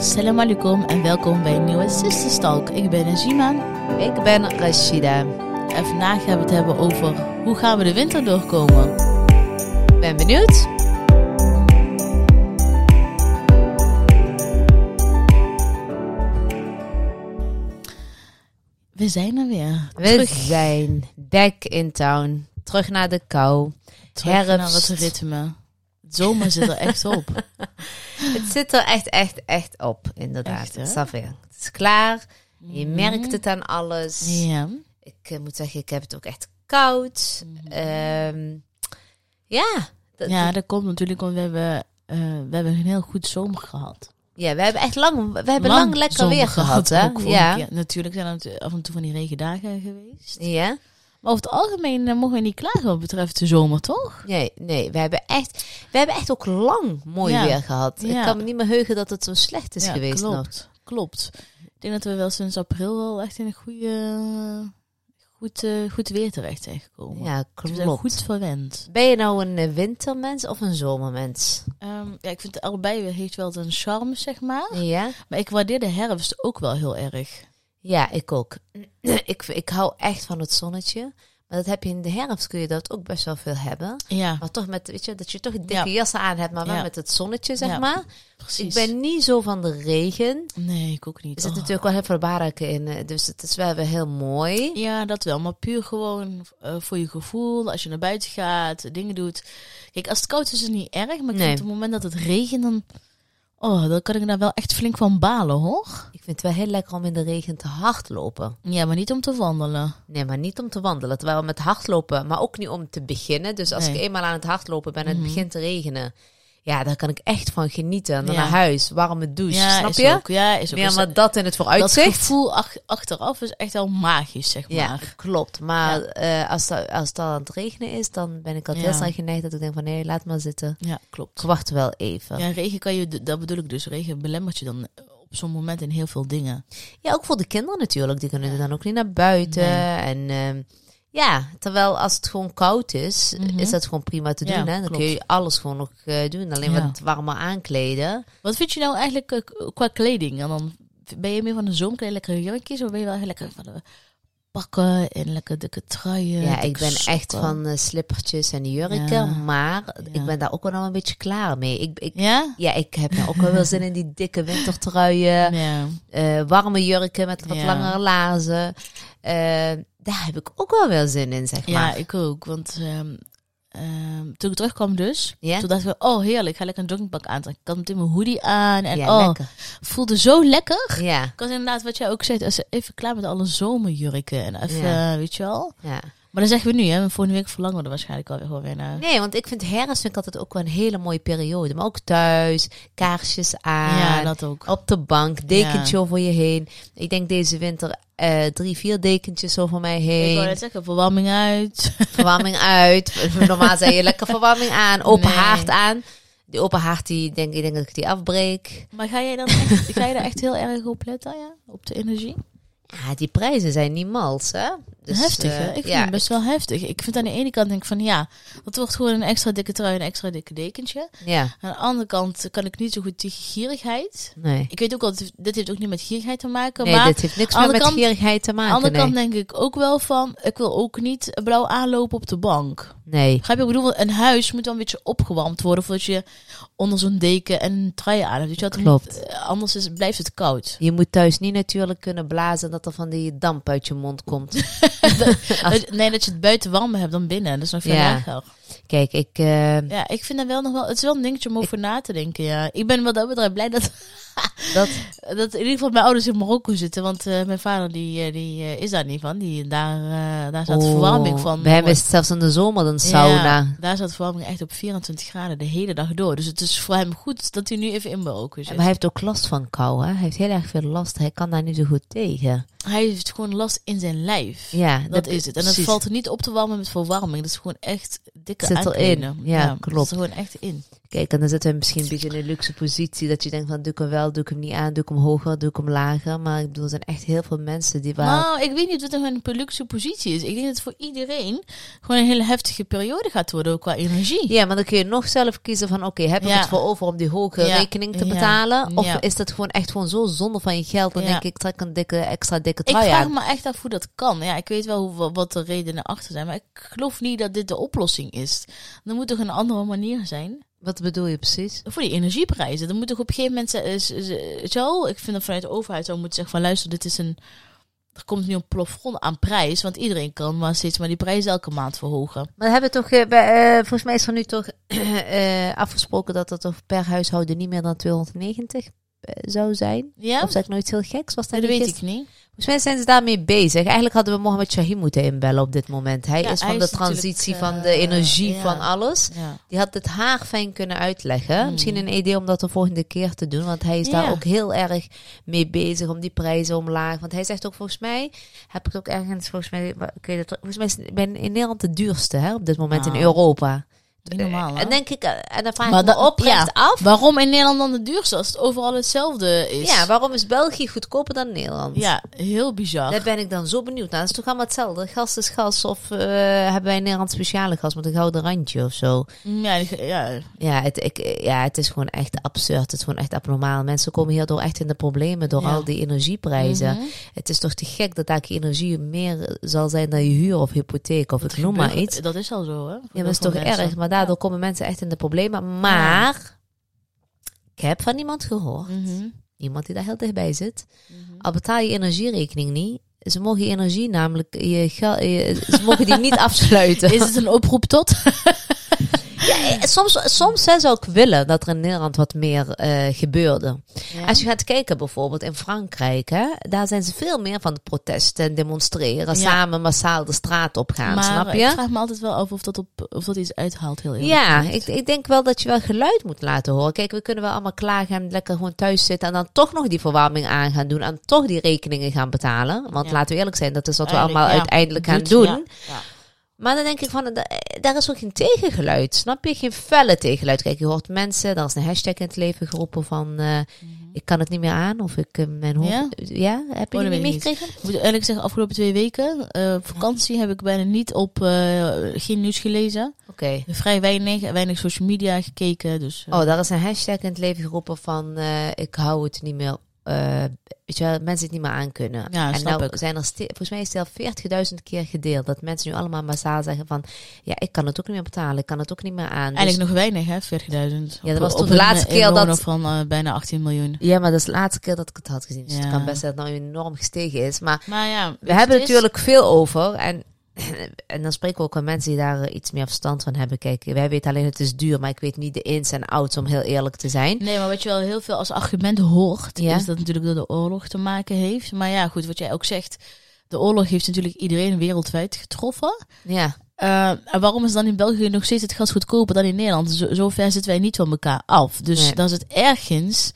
Salam alaikum en welkom bij een nieuwe Sister Stalk. Ik ben Najima Ik ben Rashida. en vandaag gaan we het hebben over hoe gaan we de winter doorkomen. Ben benieuwd. We zijn er weer. We Terug, zijn back in town. Terug naar de kou. terug naar herfst. het ritme. Zomer zit er echt op. Het zit er echt, echt, echt op. Inderdaad. Echt, het, is klaar. Je Mhm. merkt het aan alles. Ja. Ik eh, moet zeggen, ik heb het ook echt koud. Ehm, ja. Dat- ja, dat komt natuurlijk omdat we hebben, eh, we hebben een heel goed zomer gehad. ja, we hebben echt lang, we hebben lang, lekker weer gehad. Hè? Ja. keer. Natuurlijk zijn er af en toe van die regendagen geweest. ja. Maar over het algemeen eh, mogen we niet klagen wat betreft de zomer, toch? Nee, nee, we hebben echt, we hebben echt ook lang mooi Ja. weer gehad. Ik kan me niet meer heugen dat het zo slecht is Ja, geweest nog. klopt. Klopt. Ik denk dat we wel sinds april wel echt in een goede, goed, eh, goed weer terecht zijn gekomen. Ja, we zijn klopt. goed verwend. Ben je nou een eh, wintermens of een zomermens? Ehm, ja, ik vind allebei heeft wel een charme, zeg maar. Ja? Maar ik waardeer de herfst ook wel heel erg. Ja, ik ook. ik, ik hou echt van het zonnetje. Maar dat heb je in de herfst, kun je dat ook best wel veel hebben. Ja, Maar toch met, weet je, dat je toch dikke Ja. jassen aan hebt, maar wel Ja. met het zonnetje, zeg maar. precies. Ik ben niet zo van de regen. Nee, ik ook niet. Er zit Oh. natuurlijk wel heel veel in, eh, dus het is wel weer heel mooi. Ja, dat wel. Maar puur gewoon eh, voor je gevoel. Als je naar buiten gaat, dingen doet. Kijk, als het koud is, is het niet erg. Maar Nee. op het moment dat het regent, dan... Oh, dan kan ik daar wel echt flink van balen, hoor. Ik vind het wel heel lekker om in de regen te hardlopen. Ja, maar niet om te wandelen. Nee, maar niet om te wandelen. Terwijl met hardlopen, maar ook niet om te beginnen. Dus als Nee. ik eenmaal aan het hardlopen ben en het Mhm. begint te regenen. Ja, daar kan ik echt van genieten. En dan Ja. naar huis, warme douche. ja, snap je? Ook, ja, is ook. Meer Is- maar dat in het dat vooruitzicht. gevoel ach- achteraf is echt wel magisch, zeg Ja, maar. klopt. Maar eh, als, dat, als aan het regenen is, dan ben ik al heel Ja. snel geneigd dat ik denk van nee, laat maar zitten. Ja, Ik klopt. wacht wel even. Ja, Ja, regen kan je, dat bedoel ik dus. Regen belemmert je dan op zo'n moment in heel veel dingen. ook voor de kinderen natuurlijk. Die kunnen dan ook niet naar buiten. Nee. En ehm, ja, terwijl als het gewoon koud is, Mhm. is dat gewoon prima te doen. Ja, hè? Dan klopt. kun je alles gewoon nog eh, doen. Alleen Ja. wat warmer aankleden. Wat vind je nou eigenlijk eh, qua kleding? En dan ben je meer van de zomerkleding, lekkere jurkjes? Of ben je wel lekker van de pakken en lekker dikke truien? Ja, ik ben echt van eh, slippertjes en jurken. Ja. Maar ik ben daar ook wel een beetje klaar mee. Ik, ik, Ja? ja, ik heb nou ook wel wel zin in die dikke wintertruien. Warme jurken met wat langere lazen. Eh, daar heb ik ook wel wel zin in, zeg Ja, maar. ik ook. Want ehm, toen ik terugkwam dus, Ja? toen dachten we, oh heerlijk, ik ga lekker een joggingpak aantrekken. Ik had meteen mijn hoodie aan en ja, oh, lekker. voelde zo lekker. Ja, Ik was inderdaad, wat jij ook zegt, als- even klaar met alle zomerjurken en even, Ja. weet je wel. ja. Maar dan zeggen we nu, hè, volgende week verlangen we er waarschijnlijk alweer gewoon weer naar. Nee, want ik vind herfst vind ik altijd ook wel een hele mooie periode. Maar ook thuis, kaarsjes aan. ja, dat ook. Op de bank, dekentje over je heen. Ik denk deze winter eh, drie, vier dekentjes over mij Ik wou heen. net zeggen, verwarming uit. Verwarming uit. Normaal zei je lekker verwarming aan. Open Nee. haard aan. Die open haard, die denk, ik denk dat ik die afbreek. Maar ga jij dan echt, ga je daar echt heel erg op letten, ja? Op de energie? Ja, die prijzen zijn niet mals, hè? Dus, heftig, eh, hè? Ik vind ja, het best wel heftig. Ik vind aan de ene kant denk ik van, ja, dat wordt gewoon een extra dikke trui en een extra dikke dekentje. Ja, Aan de andere kant kan ik niet zo goed tegen gierigheid. nee. Ik weet ook wel, dit- heeft ook niet met gierigheid te maken, Nee, maar... dit heeft niks meer met kant- gierigheid te Aan de maken. andere nee. kant denk ik ook wel van, ik wil ook niet blauw aanlopen op de bank. nee. Begrijp je? Ik bedoel, een huis moet wel een beetje opgewarmd worden voordat je onder zo'n deken en een trui aan hebt. Wat? Klopt. Eh, Anders is, blijft het koud. Je moet thuis niet natuurlijk kunnen blazen dat er van die damp uit je mond komt. Nee, dat je het buiten warmer hebt dan binnen. Dat is nog veel Ja. Kijk, ik... eh, Ja, ik vind dat wel nog wel... Het is wel een dingetje om over na te denken, ja. Ik ben wat dat betreft blij dat, dat, dat in ieder geval mijn ouders in Marokko zitten. Want eh, mijn vader die, eh, die eh, is daar niet van. Die, daar, daar staat de Oh, verwarming van. Bij hem is het zelfs in de zomer een sauna. Ja, daar staat de verwarming echt op 24 graden de hele dag door. Dus het is voor hem goed dat hij nu even in Marokko zit. Maar hij heeft ook last van kou, hè? Hij heeft heel erg veel last. Hij kan daar niet zo goed tegen. Hij heeft gewoon last in zijn lijf. Ja, Dat is het. En dat precies. valt er niet op te warmen met verwarming. Dat is gewoon echt dikke Zit erin. Ja, Dat klopt. is er gewoon echt in. Kijk, en dan zitten we misschien een beetje in een luxe positie. Dat je denkt van, doe ik hem wel, doe ik hem niet aan, doe ik hem hoger, doe ik hem lager. Maar ik bedoel, er zijn echt heel veel mensen die waar... Nou, ik weet niet het een luxe positie is. Ik denk dat het voor iedereen gewoon een hele heftige periode gaat worden qua energie. Ja, maar dan kun je nog zelf kiezen van, oké, heb ik Ja. het voor over om die hoge Ja. rekening te Ja. betalen? Of is dat gewoon echt gewoon zo zonde van je geld? Dan denk ik, ik trek een dikke, extra dikke Ik trui vraag aan. me echt af hoe dat kan. Ja, ik weet wel hoe, wat de redenen achter zijn, maar ik geloof niet dat dit de oplossing is. Er moet toch een andere manier zijn Wat bedoel je precies? voor die energieprijzen. Er moet toch op een gegeven moment zo. Ik vind dat vanuit de overheid zou moeten zeggen van luister, dit is een. Er komt nu een plafond aan prijs, want iedereen kan maar steeds maar die prijs elke maand verhogen. Maar we hebben toch, eh, bij, eh, volgens mij is er nu toch eh, afgesproken dat toch per huishouden niet meer dan 290 eh, zou zijn. Ja, Of zeg ik nou iets heel geks? Was dat weet ik niet. Volgens mij zijn ze daarmee bezig. Eigenlijk hadden we Mohammed Shaheen moeten inbellen op dit moment. Hij Ja, is van hij de is transitie, eh, van de energie, ja. van alles. Die had het haarfijn kunnen uitleggen. Hmm. Misschien een idee om dat de volgende keer te doen. Want hij is daar ook heel erg mee bezig om die prijzen omlaag. Want hij zegt ook volgens mij, heb ik ook ergens, volgens mij, kun je dat, volgens mij is ben in Nederland de duurste hè, op dit moment in Nou, Europa. Niet normaal, hè? En denk ik, eh, en dan vraag Maar ik me dat- oprecht ja. af. Waarom in Nederland dan de duurste als het overal hetzelfde is? Ja, waarom is België goedkoper dan Nederland? Ja, heel bizar. Daar ben ik dan zo benieuwd naar. Dat is toch allemaal hetzelfde? Gas is gas. Of eh, hebben wij in Nederland speciale gas met een gouden randje of zo? Ja, die- ja, Ja het, ik, ja, het is gewoon echt absurd. Het is gewoon echt abnormaal. Mensen komen hierdoor echt in de problemen door Ja. al die energieprijzen. Mhm. Het is toch te gek dat daar je energie meer zal zijn dan je huur of hypotheek of Dat ik noem maar iets. Dat is al zo, hè? Ja, dat is toch erg. Maar daardoor komen mensen echt in de problemen. Maar ik heb van iemand gehoord, Mhm. iemand die daar heel dichtbij zit, al betaal je energierekening niet. Ze mogen je energie namelijk, je, ze mogen die niet afsluiten. Is het een oproep tot? Ja, eh, soms, soms hè, zou ik willen dat er in Nederland wat meer eh, gebeurde. Als je gaat kijken bijvoorbeeld in Frankrijk, hè, daar zijn ze veel meer van de protesten en demonstreren, Ja. samen massaal de straat op gaan, maar snap ik je? vraag me altijd wel af of dat, op, of dat iets uithaalt, heel eerlijk. Ja, ik, ik denk wel dat je wel geluid moet laten horen. Kijk, we kunnen wel allemaal klagen en lekker gewoon thuis zitten en dan toch nog die verwarming aan gaan doen en toch die rekeningen gaan betalen. Want laten we eerlijk zijn, dat is wat we allemaal uiteindelijk gaan doen. Maar dan denk ik van, da- daar is ook geen tegengeluid. Snap je? Geen felle tegengeluid. Kijk, je hoort mensen, daar is een hashtag in het leven geroepen van, eh, ik kan het niet meer aan. Of ik, eh, mijn hoofd... Ja? Ja? Heb je Oh, niet meegekregen? Ik moet eerlijk zeggen, afgelopen twee weken, op vakantie, heb ik bijna niet op, geen nieuws gelezen. Oké. Vrij weinig, weinig social media gekeken. Dus, Oh, daar is een hashtag in het leven geroepen van, ik hou het niet meer... eh, weet je wel, mensen het niet meer aan kunnen. Ja, en nou ik. zijn er, volgens mij is het al 40.000 keer gedeeld. Dat mensen nu allemaal massaal zeggen van, ja, ik kan het ook niet meer betalen. Ik kan het ook niet meer aan. Dus- Eigenlijk nog weinig, hè? 40.000. Ja, dat was toen de laatste keer inwoner dat- van eh, bijna 18 miljoen. Ja, maar dat is de laatste keer dat ik het had gezien. Dus het kan best dat het nou enorm gestegen is. Maar Maar ja, We hebben natuurlijk veel over. En, en dan spreken we ook aan mensen die daar eh, iets meer verstand van hebben. Kijk, wij weten alleen het is duur, maar ik weet niet de ins en outs om heel eerlijk te zijn. Nee, maar wat je wel heel veel als argument hoort, Ja. is dat natuurlijk door de oorlog te maken heeft. Maar ja, goed, wat jij ook zegt, de oorlog heeft natuurlijk iedereen wereldwijd getroffen. Ja, Eh, en waarom is dan in België nog steeds het gas goedkoper dan in Nederland? Zo, zo ver zitten wij niet van elkaar af. Dus Nee. dan is het ergens...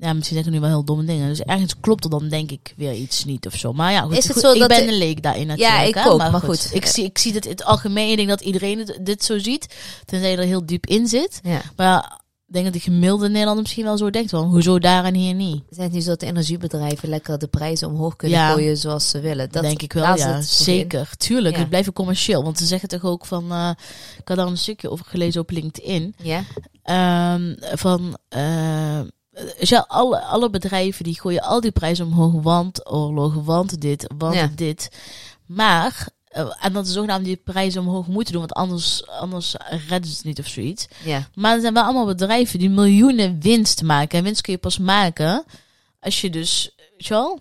Ja, misschien zeggen we nu wel heel domme dingen. Dus ergens klopt er dan denk ik weer iets niet of zo. Maar ja, goed, Is het zo ik dat ben de- een leek daarin natuurlijk. Ja, ik hè, ook, maar goed. Ik zie, ik zie het in het algemeen. Ik denk dat iedereen het, dit zo ziet. Tenzij je er heel diep in zit. ja. Maar ik denk dat de gemiddelde Nederlander misschien wel zo denkt. Van, hoezo daar en hier niet? Zijn het niet zo dat de energiebedrijven lekker de prijzen omhoog kunnen Ja. gooien zoals ze willen? Dat denk ik wel, ja. in. Zeker. Tuurlijk, Ja. het blijft commercieel. Want ze zeggen toch ook van... eh, ik had daar een stukje over gelezen op LinkedIn. Ja, Ehm, van... eh, ja, alle, alle bedrijven die gooien al die prijzen omhoog. Want oorlog, want dit, want Ja. dit. Maar... eh, en dat ze zogenaamd die prijzen omhoog moeten doen. Want anders, anders redden ze het niet of zoiets. ja. Maar er zijn wel allemaal bedrijven die miljoenen winst maken. En winst kun je pas maken als je dus, weet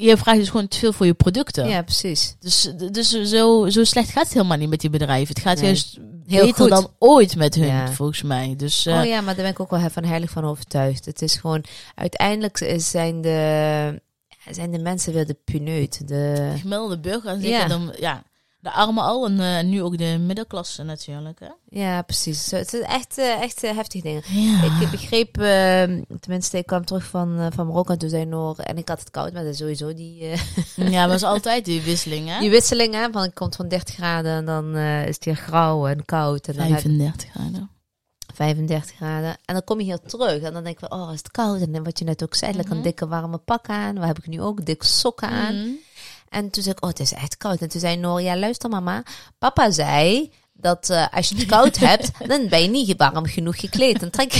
je vraagt dus gewoon te veel voor je producten. ja precies. Dus, dus zo, zo slecht gaat het helemaal niet met die bedrijven. Het gaat Nee. juist Heel beter goed. dan ooit met hun, Ja. volgens mij. Dus eh, oh ja, maar daar ben ik ook wel van heilig van overtuigd. Het is gewoon, uiteindelijk zijn de, zijn de mensen weer de puneut. De, de gemiddelde burger, en Ja. dan, ja, de armen al en eh, nu ook de middenklasse natuurlijk. Hè? ja, precies. Zo, Het is echt, eh, echt eh, heftige dingen. Ja. Ik begreep, eh, tenminste, ik kwam terug van, van Marokko en toen zei Noor, en ik had het koud, maar dat is sowieso die, ja, maar is altijd die wisseling, hè? die wisseling, hè, van het komt van 30 graden en dan is het hier grauw en koud. En dan heb je 35 graden. 35 graden. En dan kom je hier terug en dan denk ik, oh, is het koud? En wat je net ook zei, lekker een dikke warme pak aan. Waar heb ik nu ook? Dikke sokken aan. Mhm. En toen zei ik, oh, het is echt koud. En toen zei Noor, ja, luister mama. Papa zei dat eh, als je het koud hebt, dan ben je niet warm genoeg gekleed. Dan trek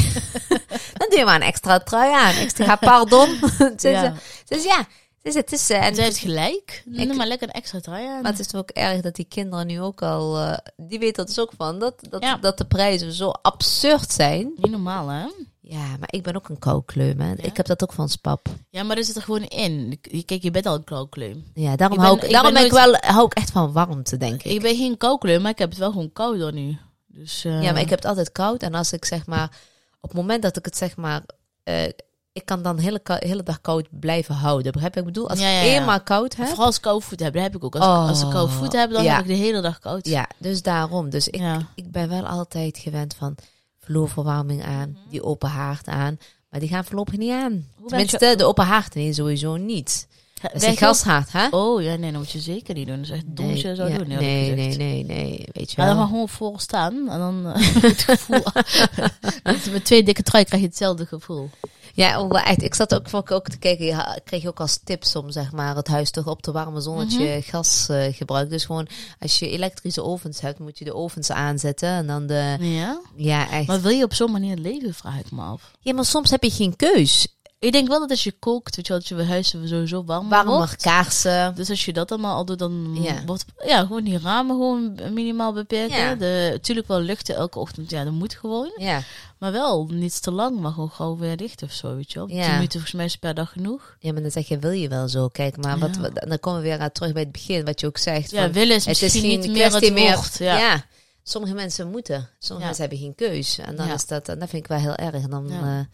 dan doe je maar een extra trui aan. Ik zeg, pardon. Ze. Dus ja, dus het is... eh, en Zij heeft gelijk. Ik- maar lekker een extra trui aan. maar het is ook erg dat die kinderen nu ook al... eh, die weten dat dus ook van. Dat, dat, Ja. dat de prijzen zo absurd zijn. Niet normaal, hè? Ja, maar ik ben ook een koukleum. Hè. Ja? Ik heb dat ook van spap. Ja, maar er zit er gewoon in. Je- Kijk, je bent al een koukleum. Ja, daarom, Ik ben- hou, ik, ik daarom ben ben ik wel, hou ik echt van warmte, denk ik. Ik ben geen koukleum, maar ik heb het wel gewoon kouder nu. Dus, eh, Ja, maar ik heb het altijd koud. En als ik zeg maar, op het moment dat ik het zeg maar, eh, ik kan dan hele, hele dag koud blijven houden. Begrijp je ik bedoel? Als Ja, ja, ik eenmaal koud heb. Vooral als ik koude voeten heb, dat heb ik ook. Als, Oh, ik, als ik koude voeten heb, dan heb ik de hele dag koud. Ja, dus daarom. Dus ik, ik ben wel altijd gewend van vloerverwarming aan, Mhm. die open haard aan. Maar die gaan voorlopig niet aan. Hoe Tenminste, je- de open haard nee, sowieso niet. Dat is een gashaard, hè? Oh ja, nee, dat moet je zeker niet doen. Dat is echt dom als je zou doen. nee, nee, nee, nee, weet je wel. maar gewoon voor staan. En dan eh, het gevoel. met twee dikke trui krijg je hetzelfde gevoel. Ja, echt. Ik zat ook, ook, ook te kijken. Ja, ik kreeg je ook als tips om zeg maar, het huis toch op te warmen zonder dat Mhm. je gas eh, gebruikt. Dus gewoon, als je elektrische ovens hebt, moet je de ovens aanzetten. En dan de... Ja? Ja, echt. Maar wil je op zo'n manier leven, vraag ik me af. Ja, maar soms heb je geen keus. Ik denk wel dat als je kookt, weet je wel, dat je huis sowieso warm wordt. kaarsen. Dus als je dat allemaal al doet, dan Ja. wordt ja, gewoon die ramen gewoon minimaal beperken. Ja. De, natuurlijk wel luchten elke ochtend, ja, dat moet gewoon. Ja. Maar wel niet te lang, maar gewoon gauw weer dicht of zo, weet je wel. Ja. 10 minuten volgens mij is per dag genoeg. ja, maar dan zeg je, wil je wel zo? Kijk, maar wat, Ja. wat- dan komen we weer aan terug bij het begin, wat je ook zegt. Ja, van, willen is het is geen niet meer het meer. woord. Ja. Ja. Sommige mensen moeten. Sommige Ja. mensen hebben geen keus. En dan Ja. is dat, en dat vind ik wel heel erg. En dan, Ja. eh,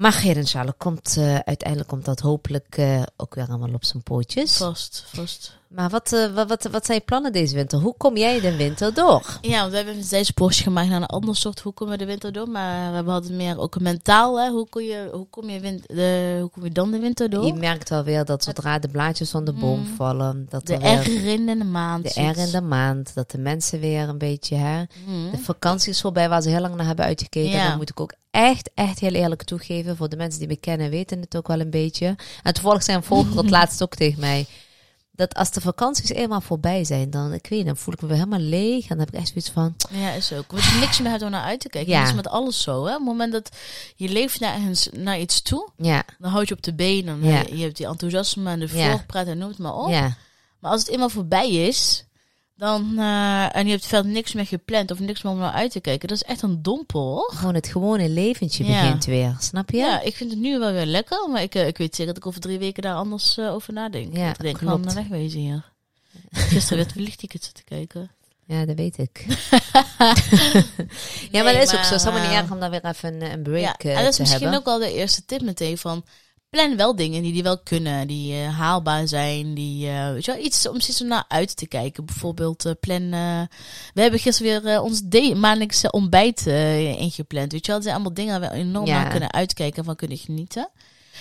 maar inshallah, komt, eh, uiteindelijk komt dat hopelijk eh, ook weer allemaal op zijn pootjes. Vast, vast. Maar wat, eh, wat, wat, wat zijn je plannen deze winter? Hoe kom jij de winter door? Ja, want we hebben een zijspoortje gemaakt naar een ander soort hoe kom je de winter door. Maar we hadden meer ook mentaal, hè. Hoe, kom je, hoe, kom je win, de, hoe kom je dan de winter door? Je merkt wel weer dat zodra de blaadjes van de boom Mm. vallen, dat de er weer R in de maand. de zoiets. R in de maand, dat de mensen weer een beetje, hè, Mhm. de vakantie is voorbij waar ze heel lang naar hebben uitgekeken. Ja. Dat moet ik ook echt, echt heel eerlijk toegeven. Voor de mensen die me kennen weten het ook wel een beetje. En toevallig zijn een volger het laatst ook tegen mij. Dat als de vakanties eenmaal voorbij zijn, dan, ik weet niet, dan voel ik me weer helemaal leeg. En dan heb ik echt zoiets van, Ja, is ook. Want je niks meer hebt om naar uit te kijken. Ja. Dat is met alles zo. Hè? Op het moment dat je leeft naar, naar iets toe, ja, dan houd je op de benen. Ja. Je hebt die enthousiasme en de voorpraat en noem het maar op. ja, Maar als het eenmaal voorbij is, dan, eh, en je hebt verder niks meer gepland of niks meer om naar uit te kijken, dat is echt een dompel gewoon het gewone leventje Ja. begint weer, snap je? Ja, ik vind het nu wel weer lekker, maar ik, eh, ik weet zeker dat ik over drie weken daar anders eh, over nadenk. Ja, ik denk klopt. van, wegwezen hier. Gisteren werd vliegtickets zitten kijken. Ja, dat weet ik. Ja, maar dat is ook zo. Het is helemaal niet erg om dan weer even een, een break Ja, en dat is misschien hebben. ook al de eerste tip meteen van... Plan wel dingen die, die wel kunnen, die eh, haalbaar zijn, die, eh, weet je wel, iets om steeds naar uit te kijken. Bijvoorbeeld eh, plan, we hebben gisteren weer ons de- maandelijkse ontbijt ingepland, weet je wel. Dat zijn allemaal dingen waar we enorm Ja. naar kunnen uitkijken en van kunnen genieten.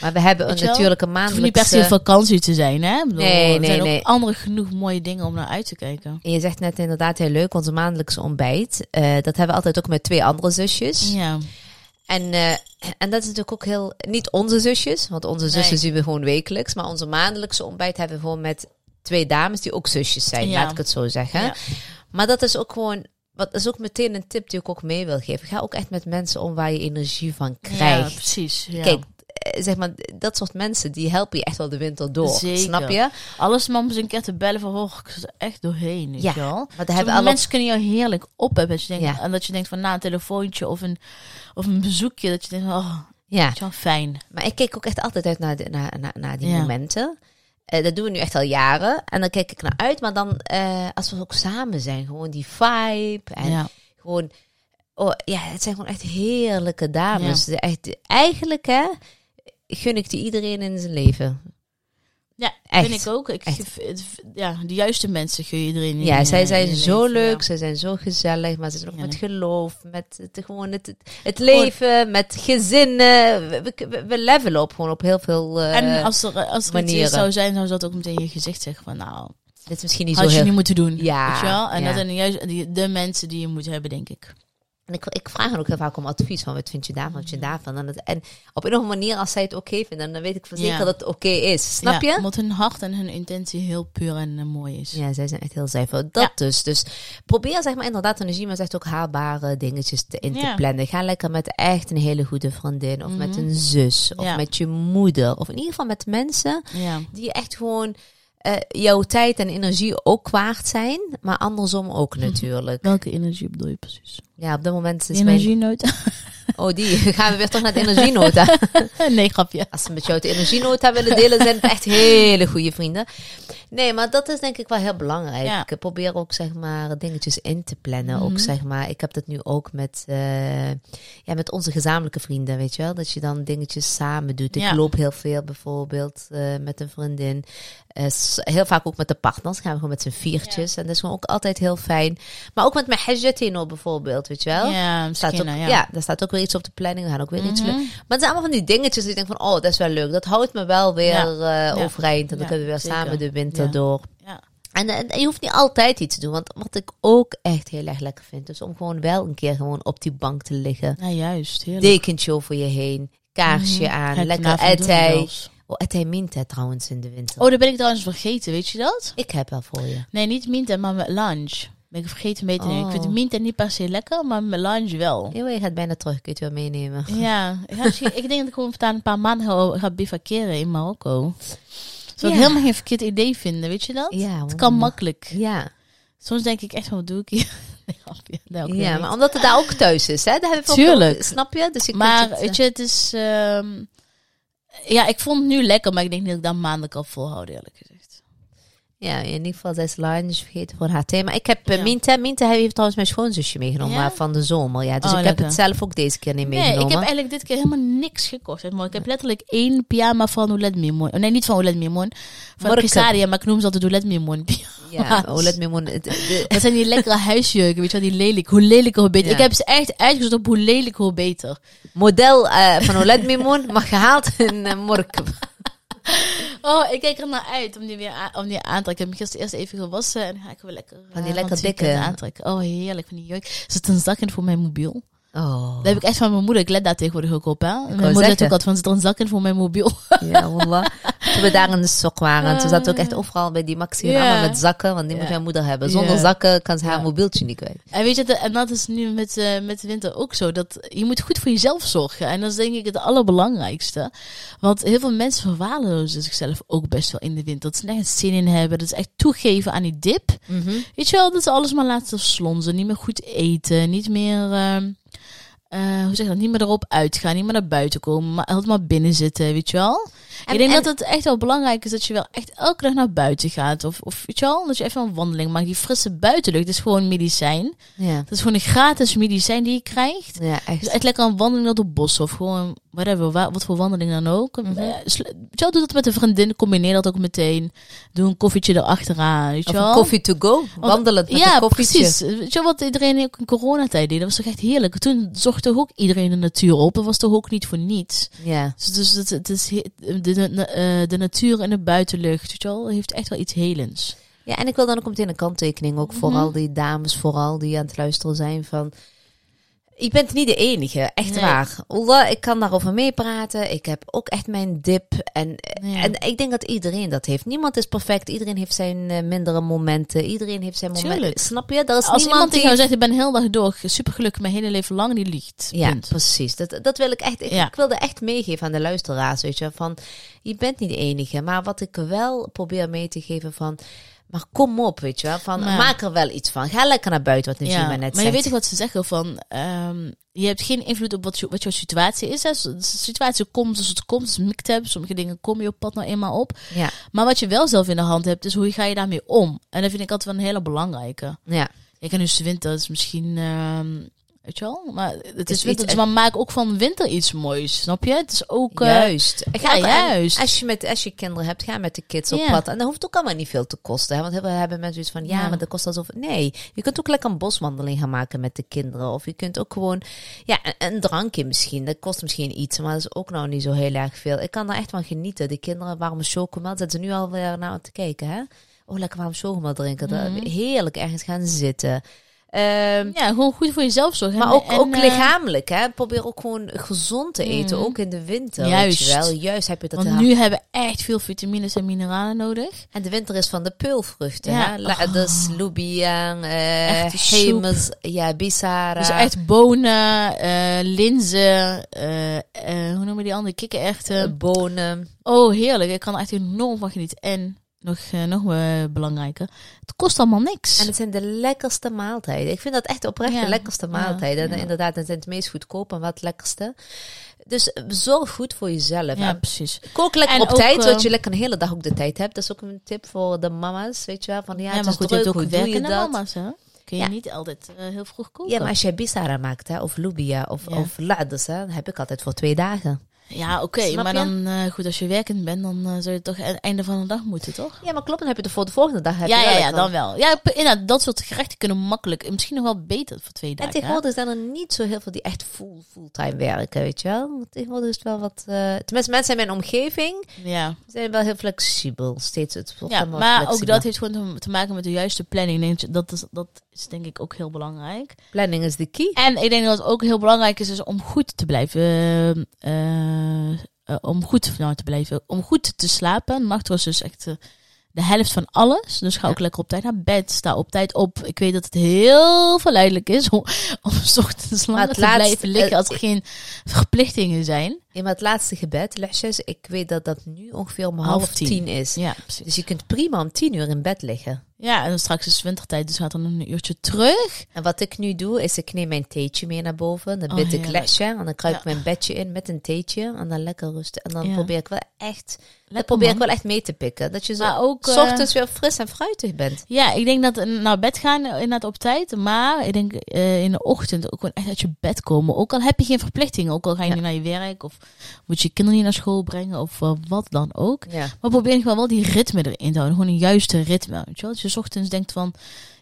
Maar we hebben een je wel? natuurlijk een Het hoeft niet maandelijkse... per se vakantie te zijn, hè. Bedoel, Nee, er nee, zijn nee. ook andere genoeg mooie dingen om naar uit te kijken. En je zegt net inderdaad heel leuk, onze maandelijkse ontbijt. Dat hebben we altijd ook met twee andere zusjes. Ja, En, eh, en dat is natuurlijk ook heel... Niet onze zusjes, want onze zussen Nee. zien we gewoon wekelijks. Maar onze maandelijkse ontbijt hebben we gewoon met twee dames die ook zusjes zijn, Ja. laat ik het zo zeggen. Ja. Maar dat is ook gewoon... Wat is ook meteen een tip die ik ook mee wil geven. Ga ook echt met mensen om waar je energie van ja krijgt. precies. Ja. Kijk, eh, zeg maar, dat soort mensen, die helpen je echt wel de winter door. Zeker. Snap je? Alles om eens een keer te bellen van, oh, ik zit er echt doorheen, weet Ja, je wel. Maar hebben alle... mensen kunnen jou heerlijk opheffen. Dat je denkt, Ja. En dat je denkt van na een telefoontje of een, of een bezoekje. Dat je denkt, oh, Ja, je wel, fijn. maar ik kijk ook echt altijd uit naar, de, naar, naar, naar die Ja. momenten. Eh, dat doen we nu echt al jaren. En dan kijk ik naar uit. Maar dan, eh, als we ook samen zijn, gewoon die vibe. En ja. gewoon... Oh, ja, het zijn gewoon echt heerlijke dames. Echt, eigenlijk, hè, gun ik die iedereen in zijn leven. ja, Echt. vind ik ook. Ik, ja, de juiste mensen gun je iedereen. in Ja, zij in zijn zo leven, leuk, ja. ze zijn zo gezellig, maar ze zijn ook met geloof, met het, gewoon het, het leven, met gezinnen. We, we, we levelen op gewoon op heel veel eh, En als er, als er iets manieren. zou zijn, zou ze dat ook meteen in je gezicht zeggen van, nou, Dit is misschien niet had zo je heel... niet moeten doen. Ja, Weet je wel? En ja. dat zijn juist de mensen die je moet hebben, denk ik. En ik, ik vraag hen ook heel vaak om advies van wat vind je daarvan, wat vind je daarvan. En, het, en op een of andere manier, als zij het oké vinden, dan weet ik zeker Ja. dat het oké is. Snap Ja, je? Omdat hun hart en hun intentie heel puur en eh, mooi is. Ja, zij zijn echt heel zuiver. Dat Ja. dus. Dus probeer zeg maar inderdaad, en dan zie je zegt ook haalbare dingetjes te, in te plannen. Ga lekker met echt een hele goede vriendin. Of met Mhm. een zus. Of met je moeder. Of in ieder geval met mensen die echt gewoon eh, jouw tijd en energie ook waard zijn. Maar andersom ook Mhm. natuurlijk. Welke energie bedoel je precies? Ja, op dat moment is mijn... Energienota? Oh, die. Gaan we weer toch naar de energienota. nee, grapje. Als ze met jou de energienota willen delen, zijn het echt hele goede vrienden. Nee, maar dat is denk ik wel heel belangrijk. Ja. Ik probeer ook zeg maar dingetjes in te plannen. Mhm. Ook zeg maar, ik heb dat nu ook met, eh, ja, met onze gezamenlijke vrienden, weet je wel. Dat je dan dingetjes samen doet. Ik Ja. loop heel veel bijvoorbeeld eh, met een vriendin. Eh, heel vaak ook met de partners. Gaan we gewoon met z'n viertjes. En dat is gewoon ook altijd heel fijn. Maar ook met mijn hajjatino bijvoorbeeld, weet je wel. Ja, Staat ook, misschien, ja. daar staat ook weer iets op de planning. We gaan ook weer iets Mhm. leuk. Maar het zijn allemaal van die dingetjes die ik denk van, oh, dat is wel leuk. Dat houdt me wel weer overeind. En dan kunnen we weer samen de winter Ja. door. Ja. En, en, je hoeft niet altijd iets te doen. Want wat ik ook echt heel erg lekker vind. Dus om gewoon wel een keer gewoon op die bank te liggen. Ja, juist. Heerlijk. Dekentje over je heen. Kaarsje Mhm. aan. Lekker etij. Oh, etij minta trouwens in de winter. Oh, dat ben ik trouwens vergeten, weet je dat? Ik heb wel voor je. Nee, niet minta, maar met lunch. Ben ik vergeten mee te nemen. Ik vind Oh. minta niet per se lekker, maar met lunch wel. Eeuw, je gaat bijna terug. Kun je het wel meenemen. Ja, ik denk dat ik gewoon vandaag een paar maanden ga, ga bivakeren in Marokko. Zou ik helemaal geen verkeerd idee vinden, weet je dat? Ja, Het kan makkelijk. Ja, Soms denk ik echt wat doe ik hier? Nee, ja maar omdat het daar ook thuis is, hè? Daar heb ik ook- Tuurlijk. snap je? Dus kunt Maar het, weet je, het is... ehm, ja, ik vond het nu lekker, maar ik denk niet dat ik dat maanden kan volhouden, eerlijk gezegd. Ja, in ieder geval, zij is lunch vergeten voor haar thema. Ik heb uh, Ja. Minta. Minta heeft trouwens mijn schoonzusje meegenomen Ja? maar van de zomer. Ja, dus Oh, ik heb het zelf ook deze keer niet Nee, meegenomen. ik heb eigenlijk dit keer helemaal niks gekocht. maar. Ik heb letterlijk één pyjama van Olet Mimon. Nee, niet van Olet Mimon. Van. Kesaria, maar ik noem ze altijd Olet Mimon. Ja, oh, let me mon- het- de- Dat zijn die lekkere huisjurken, weet je wel, die lelijk. Hoe lelijker, hoe beter. Ja. Ik heb ze echt uitgezocht op hoe lelijk, hoe beter. model eh, van Olet Mimon mag gehaald in uh, Mork. Oh, ik kijk er naar uit om die weer aan, om die aan te trekken. Ik heb gisteren eerst even gewassen en dan ga ik weer lekker... Van die eh, lekker dikke- aantrekken. Oh, heerlijk, van die jurk. Er zit een zak in voor mijn mobiel. Oh, Dat heb ik echt van mijn moeder. Ik let daar tegenwoordig ook op, hè. Mijn moeder zegt ook altijd van, zit er een zak in voor mijn mobiel. ja, wallah. Toen we daar in de sok waren, toen zaten we ook echt overal bij die Maxi Ja. allemaal met zakken, want die moet mijn moeder hebben. Zonder zakken kan ze haar mobieltje niet kwijt. En weet je, de- en dat is nu met, eh, met de winter ook zo. Dat je moet goed voor jezelf zorgen. En dat is denk ik het allerbelangrijkste. Want heel veel mensen verwaarlozen zichzelf ook best wel in de winter. Dat ze nergens zin in hebben. Dat is echt toegeven aan die dip. Weet je wel, dat ze alles maar laten slonzen. Niet meer goed eten. Niet meer, ehm, eh, hoe zeg je dat? Niet meer erop uitgaan. Niet meer naar buiten komen. Maar altijd maar binnen zitten, weet je wel. En- ik denk en- dat het echt wel belangrijk is dat je wel echt elke dag naar buiten gaat. Of, of weet je wel, dat je even een wandeling maakt. Die frisse buitenlucht is gewoon medicijn. Ja, Dat is gewoon een gratis medicijn die je krijgt. ja Dus echt. echt lekker een wandeling door de bos of gewoon whatever, wa- wat voor wandeling dan ook. Wel, doe dat met een vriendin, combineer dat ook meteen. Doe een koffietje erachteraan, weet je Of wel. een koffie to go, wandelend met ja, een koffietje. precies. Weet je wat iedereen ook in coronatijd deed? Dat was toch echt heerlijk. Toen zocht toch ook iedereen de natuur op. Dat was toch ook niet voor niets. Ja. Dus, dus het, het is de, de, de, eh, de natuur en de buitenlucht, weet je wel, heeft echt wel iets helends. Ja, en ik wil dan ook meteen een kanttekening, ook voor Mhm. al die dames vooral die aan het luisteren zijn van... Je bent niet de enige, echt Nee. waar. Allah, ik kan daarover meepraten. Ik heb ook echt mijn dip. En, Ja. en ik denk dat iedereen dat heeft. Niemand is perfect. Iedereen heeft zijn eh, mindere momenten. Iedereen heeft zijn momenten. Tuurlijk. Snap je? Er is Als iemand die... tegen jou zegt, ik ben heel dag door, supergelukkig mijn hele leven lang, die liegt. Ja, Punt. precies. Dat, dat wil ik echt. Ik, Ja. ik wilde echt meegeven aan de luisteraars, weet je, van je bent niet de enige, maar wat ik wel probeer mee te geven van, maar kom op, weet je wel, van Ja. maak er wel iets van. Ga lekker naar buiten, wat Najima net maar zegt. je weet toch wat ze zeggen van, ehm, je hebt geen invloed op wat, je, wat jouw situatie is. Hè. De situatie komt zoals het komt, is miktab. Sommige dingen kom je op pad nou eenmaal op. Ja, Maar wat je wel zelf in de hand hebt, is hoe ga je daarmee om. En dat vind ik altijd wel een hele belangrijke. ja. Ik dus de winter is misschien, ehm, weet je wel, maar het is, Is winter, iets- dus maar maak ook van winter iets moois, snap je? Het is ook, eh, Juist. Ga ja, juist. Als je, met, als je kinderen hebt, ga met de kids op pad. En dat hoeft ook allemaal niet veel te kosten. Hè? Want heel veel hebben mensen zoiets van, ja, Ja. maar dat kost al zoveel. Nee, je kunt ook lekker een boswandeling gaan maken met de kinderen. Of je kunt ook gewoon, ja, een, een drankje misschien. Dat kost misschien iets, maar dat is ook nou niet zo heel erg veel. Ik kan daar echt van genieten. De kinderen warme chocomel, zetten ze nu alweer naar te kijken, hè? Oh, lekker warm chocomel drinken. Dat- Mhm. Heerlijk ergens gaan zitten. Ehm, Ja, gewoon goed voor jezelf zorgen. maar ook, en, ook eh, lichamelijk, hè. Probeer ook gewoon gezond te eten, Mhm. ook in de winter. Juist. Weet je wel. Juist heb je dat Want nu hebben we echt veel vitamines en mineralen nodig. En de winter is van de peulvruchten, Ja. hè. Echte soep. hemels, ja, bisara. Dus echt bonen, eh, linzen, eh, eh, hoe noemen die andere? Kikkererwten. bonen. Oh, heerlijk. Ik kan er echt enorm van genieten. En nog, eh, nog eh, belangrijker, het kost allemaal niks. En het zijn de lekkerste maaltijden. Ik vind dat echt oprecht Ja. de lekkerste maaltijden. En ja. inderdaad, het zijn het meest goedkoop en wat lekkerste. Dus eh, zorg goed voor jezelf. ja, En precies. Kook lekker En op ook, tijd, eh, zodat je lekker een hele dag ook de tijd hebt. Dat is ook een tip voor de mama's, weet je wel. Van ja, het maar is goed, je druk, ook doe je werkende dat? mama's, hè? Kun je Ja. niet altijd eh, heel vroeg koken. Ja, maar als jij bisara maakt, hè, of lubia, of, Ja. of hè, dan heb ik altijd voor twee dagen. Ja, oké. Maar dan, eh, goed, als je werkend bent, dan eh, zou je toch aan het einde van de dag moeten, toch? Ja, maar klopt, dan heb je het voor de volgende dag. Heb ja, je ja, ja, dan wel. Ja, inderdaad, dat soort gerechten kunnen makkelijk. Misschien nog wel beter voor twee En dagen. hè? tegenwoordig zijn er niet zo heel veel die echt full, fulltime werken, weet je wel. Tegenwoordig is het wel wat... eh tenminste, mensen in mijn omgeving Ja, zijn wel heel flexibel. Steeds het ja maar ook dat heeft gewoon te, maken met de juiste planning. Dat is, dat is denk ik ook heel belangrijk. Planning is de key. En ik denk dat het ook heel belangrijk is, is om goed te blijven. eh, eh, om goed nou, te blijven. Om goed te slapen. Nachtrust is echt eh, de helft van alles. Dus ga Ja. ook lekker op tijd naar bed. Sta op tijd op. Ik weet dat het heel verleidelijk is om, om 's ochtends langer te blijven liggen als er geen verplichtingen zijn. In het laatste gebed, lesjes, ik weet dat dat nu ongeveer om half, Half tien. tien. is. Ja, precies. Dus je kunt prima om tien uur in bed liggen. Ja, en dan straks is wintertijd, dus gaat dan een uurtje terug. En wat ik nu doe, is ik neem mijn theetje mee naar boven. Dan Oh, bid ik lesje. En dan kruip ik Ja. mijn bedje in met een theetje. En dan lekker rusten. En dan Ja. probeer ik wel echt... Dat probeer ik wel echt mee te pikken. Dat je zo Maar ook, s eh, ochtends weer fris en fruitig bent. Ja, ik denk dat naar bed gaan inderdaad op tijd. Maar ik denk eh, in de ochtend ook gewoon echt uit je bed komen. Ook al heb je geen verplichtingen. Ook al ga je Ja. niet naar je werk. Of moet je kinderen niet naar school brengen. Of eh, wat dan ook. Ja. Maar probeer in ieder geval wel die ritme erin te houden. Gewoon een juiste ritme. Weet je wel? Dat je ochtends denkt van...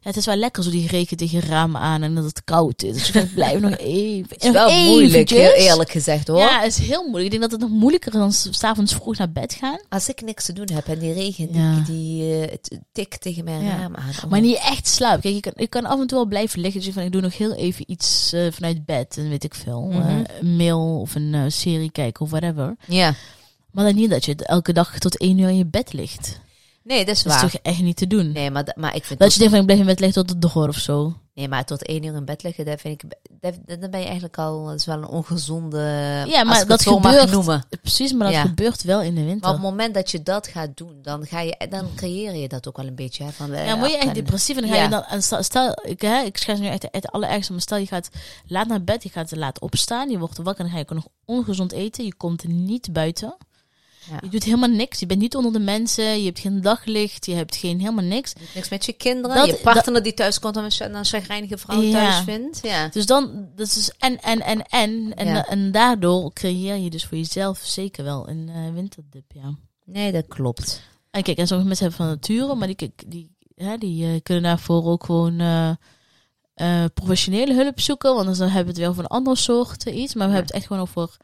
Ja, het is wel lekker zo die regen tegen je ramen aan. En dat het koud is. Dus je blijft nog even. Het is wel moeilijk, heel eerlijk gezegd hoor. Ja, het is heel moeilijk. Ik denk dat het nog moeilijker is dan s- s'avonds vroeg naar bed gaan. Als ik niks te doen heb en die regen Ja. die, die eh, het tikt tegen mijn raam aan. Oh. Maar niet echt slapen. Kijk, je kan, je kan af en toe wel blijven liggen. Dus van, ik doe nog heel even iets eh, vanuit bed. En weet ik veel. Eh, een mail of een eh, serie kijken of whatever. Ja. Maar dan niet dat je elke dag tot één uur in je bed ligt. Nee, dat is Dat is waar. toch echt niet te doen. Nee, maar, dat- maar ik vind Dat je denkt van, ik blijf in bed liggen tot het door of zo. Nee, maar tot één uur in bed liggen, dat vind ik, dat, dan ben je eigenlijk al, dat is wel een ongezonde, Ja, maar dat gebeurt. noemen. Precies, maar dat Ja. gebeurt wel in de Maar winter. op het moment dat je dat gaat doen, dan ga je, dan creëer je dat ook wel een beetje, hè, van, eh, Ja, word je echt depressief en dan ga Ja. je dan... En stel, stel ik, hè, ik schrijf nu echt het allerergste, maar stel je gaat laat naar bed, je gaat te laat opstaan, je wordt wakker en ga je ook nog ongezond eten, je komt niet buiten. Ja. Je doet helemaal niks, je bent niet onder de mensen, je hebt geen daglicht, je hebt geen helemaal niks. Niks met je kinderen, Dat- je partner die thuis komt en een, chagrijnige vrouw Ja. thuis vindt. Ja. Dus dan, dat is en, en, en, en, en, Ja. en daardoor creëer je dus voor jezelf zeker wel een eh, winterdip, ja. Nee, dat klopt. En kijk, en sommige mensen hebben van nature, maar die, die, hè, die eh, kunnen daarvoor ook gewoon eh, professionele hulp zoeken. Want dan hebben we het weer over een ander soort eh, iets. Maar we Ja. hebben het echt gewoon over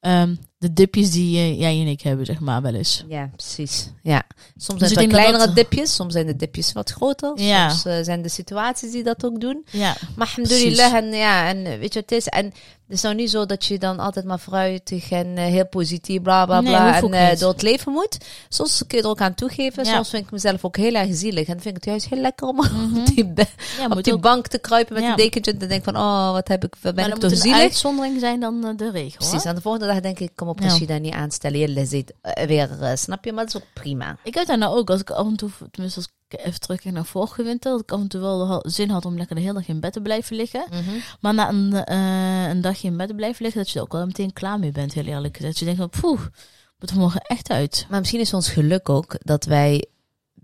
ehm, de dipjes die eh, jij en ik hebben, zeg maar, wel eens. Ja, precies. Ja. Soms Dus zijn het kleinere dat- dipjes, soms zijn de dipjes wat groter. Ja. Soms eh, zijn de situaties die dat ook doen. Ja, Maar alhamdulillah, en ja, en eh, weet je wat het is? En het is nou niet zo dat je dan altijd maar fruitig en eh, heel positief, bla bla Nee, bla, en eh, door het leven moet. Soms kun je er ook aan toegeven. Ja. Soms vind ik mezelf ook heel erg zielig. En vind ik het juist heel lekker om Mhm. op die, be- ja op moet die ook, bank te kruipen met een dekentje. En dan denk ik van, oh, wat heb ik, wat ben maar ik dat toch moet een zielig. uitzondering zijn dan eh, de regel. Precies, en de volgende dag denk ik, kom op, Ja. Rashida, niet aanstellen. Je eh, weer, snap je? Maar dat is ook prima. Ik heb daar nou ook, als ik af en toe, tenminste als even terugkijk naar vorige winter, dat ik af en toe wel zin had om lekker de hele dag in bed te blijven liggen. Maar na een, eh, een dagje in bed te blijven liggen, dat je er ook wel meteen klaar mee bent, heel eerlijk gezegd. Dat je denkt van, poeh, moet er morgen echt uit. Maar misschien is ons geluk ook dat wij.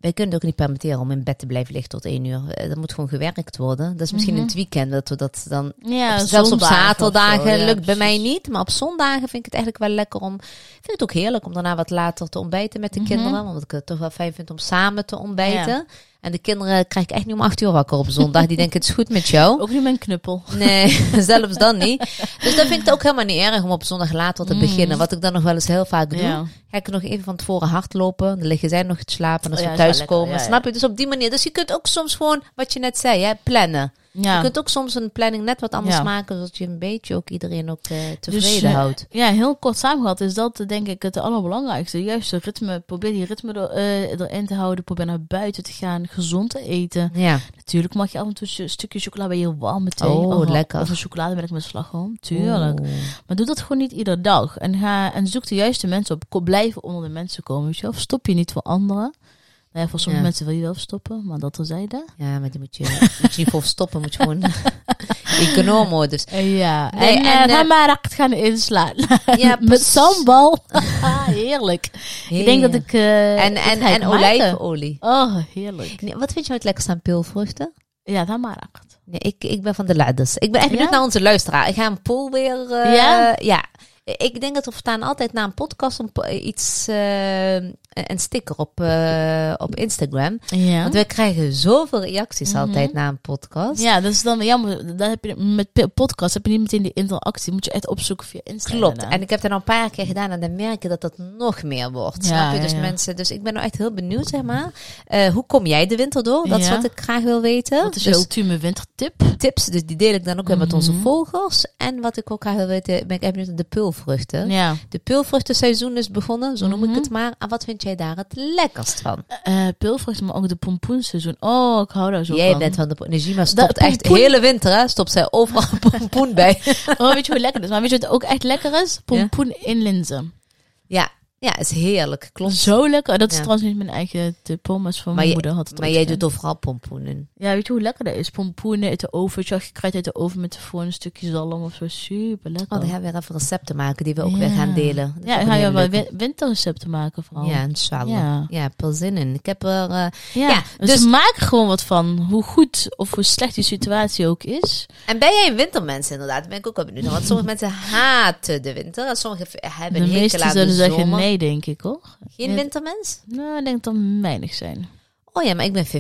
Wij kunnen het ook niet permitteren om in bed te blijven liggen tot één uur. Eh, Dat moet gewoon gewerkt worden. Dat is misschien Mhm. in het weekend dat we dat dan. Ja, op- zelfs op zaterdagen zo, ja, lukt bij mij niet. Maar op zondagen vind ik het eigenlijk wel lekker om. Ik vind het ook heerlijk om daarna wat later te ontbijten met de Mhm. kinderen. Want ik het toch wel fijn vind om samen te ontbijten. En de kinderen krijg ik echt niet om acht uur wakker op zondag. Die denken het is goed met jou. Ook niet mijn knuppel. Nee, zelfs dan niet. Dus dan vind ik het ook helemaal niet erg om op zondag later te Mm. beginnen. Wat ik dan nog wel eens heel vaak doe. Ja. Ga ik nog even van tevoren hardlopen. Dan liggen zij nog te slapen. En als Oh we ja, thuis komen, ja. snap je? Dus op die manier. Dus je kunt ook soms gewoon, wat je net zei, hè, plannen. Je Ja. kunt ook soms een planning net wat anders Ja. maken, zodat je een beetje ook iedereen ook eh, Dus, tevreden eh, houdt. Ja, heel kort samengevat is dat eh, denk ik het allerbelangrijkste. Juist de ritme, probeer die ritme er, erin te houden. Probeer naar buiten te gaan, gezond te eten. Ja, Natuurlijk mag je af en toe een stukje chocola bij je warme thee. Oh, of, lekker. Of een chocolademelk met slagroom. Tuurlijk. Maar doe dat gewoon niet iedere dag. En, ga, en zoek de juiste mensen op. Blijf onder de mensen komen. Weet je wel? Verstop je niet voor anderen. Nou ja, voor sommige Ja. mensen wil je wel verstoppen, maar dat terzijde. Ja, maar die moet je, moet je niet voor stoppen. Moet je gewoon econoom worden. Dus. Ja, Nee, en, en, en eh, uh, gaan inslaan. Ja, Met sambal. Heerlijk. Ik denk dat ik... eh, En, dit en, ik en maken. olijfolie. Oh, heerlijk. Nee, wat vind je het lekkerst aan peulvruchten? Ja, acht. Nee, ik, ik ben van de ladders. Ik ben echt benieuwd Ja? naar onze luisteraar. Ik ga een poll weer... eh, Ja? Ja. Ik denk dat we staan altijd na een podcast po- iets, eh, een sticker op, eh, op Instagram. Ja. Want wij krijgen zoveel reacties Mhm. altijd na een podcast. Ja, dat is dan jammer. Dan heb je, met podcast heb je niet meteen die interactie. Moet je echt opzoeken via Instagram. Klopt. En ik heb het al een paar keer gedaan en dan merk je dat dat nog meer wordt. Ja, snap je? Dus ja. mensen, dus ik ben nou echt heel benieuwd, zeg maar. Eh, hoe kom jij de winter door? Dat is wat ik graag wil weten. Wat is dus je ultieme wintertip? tips, dus die deel ik dan ook weer met onze Mhm. volgers. En wat ik ook graag wil weten, ben ik even benieuwd de peulvruchten. Ja. De peulvruchtenseizoen is begonnen, zo noem ik Mhm. het maar. En wat vind jij daar het lekkerst van? eh peulvruchten, maar ook de pompoenseizoen. Oh, ik hou daar zo Jij van. bent van de Nejima stopt echt pompoen- hele winter, hè? Stopt zij overal pompoen bij. Oh, weet je hoe lekker het is? Maar weet je wat ook echt lekker is? Pompoen in linzen. Ja, ja, is heerlijk. Klopt. Zo lekker. Dat is Ja. trouwens niet mijn eigen hoor, maar is van mijn je, moeder. Had het maar jij doet overal pompoen in. Ja, weet je hoe lekker dat is? Pompoenen uit de oven. Je gekruid uit de oven met voor een stukje zalm of zo. Super lekker. Oh, dan gaan we weer even recepten maken die we ook Ja. weer gaan delen. Dat ja, ook ik een ga je hele wel win- winterrecepten maken vooral. Ja, inshallah. Ja, Ja. ja heb er zin in. Ik heb er... eh, Ja, dus, dus- maak er gewoon wat van. Hoe goed of hoe slecht die situatie ook is. En ben jij een wintermens inderdaad? Ben ik ook wel benieuwd. Want sommige mensen haten de winter. En sommigen hebben De een hekel aan de zullen zomer. zeggen nee, denk ik hoor. Geen wintermens? Nou, ik denk dat er weinig zijn. Oh ja, maar ik ben 50-50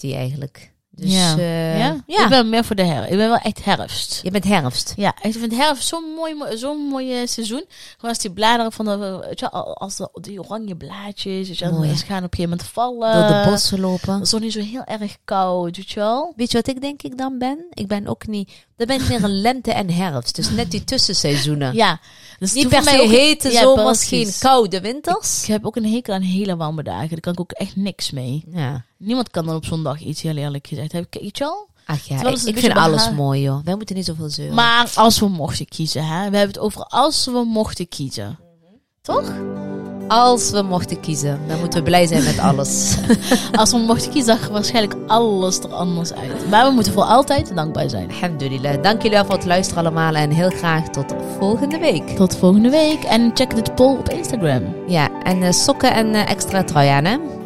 eigenlijk. Dus ja. eh, ja? ja. Ik ben meer voor de herfst. Ik ben wel echt herfst. Je bent herfst. Ja, ik vind herfst zo'n mooi, mooi, zo'n mooi seizoen. Gewoon als die bladeren van de, weet je, als de, die oranje blaadjes, weet je, Mooi, gaan op een gegeven moment vallen. Door de bossen lopen. Het is nog niet zo heel erg koud, weet je wel. Weet je wat ik denk ik dan ben? Ik ben ook niet... Dan ben ik meer een lente en herfst. Dus net die tussenseizoenen. Ja, dus Niet per se hete Ja, zomers, geen koude winters. Ik heb ook een hekel aan hele warme dagen. Daar kan ik ook echt niks mee. Ja. Niemand kan dan op zondag iets, heel eerlijk gezegd. Heb ik iets al? Ach ja, Terwijl ik, vind alles mooi joh. Wij moeten niet zoveel zeuren. Maar als we mochten kiezen, hè. We hebben het over als we mochten kiezen. Toch? Als we mochten kiezen, dan moeten we blij zijn met alles. Als we mochten kiezen, zag waarschijnlijk alles er anders uit. Maar we moeten voor altijd dankbaar zijn. Alhamdulillah. Dank jullie wel voor het luisteren allemaal. En heel graag tot volgende week. Tot volgende week. En check dit poll op Instagram. Ja, en eh, sokken en eh, extra trui aan hè.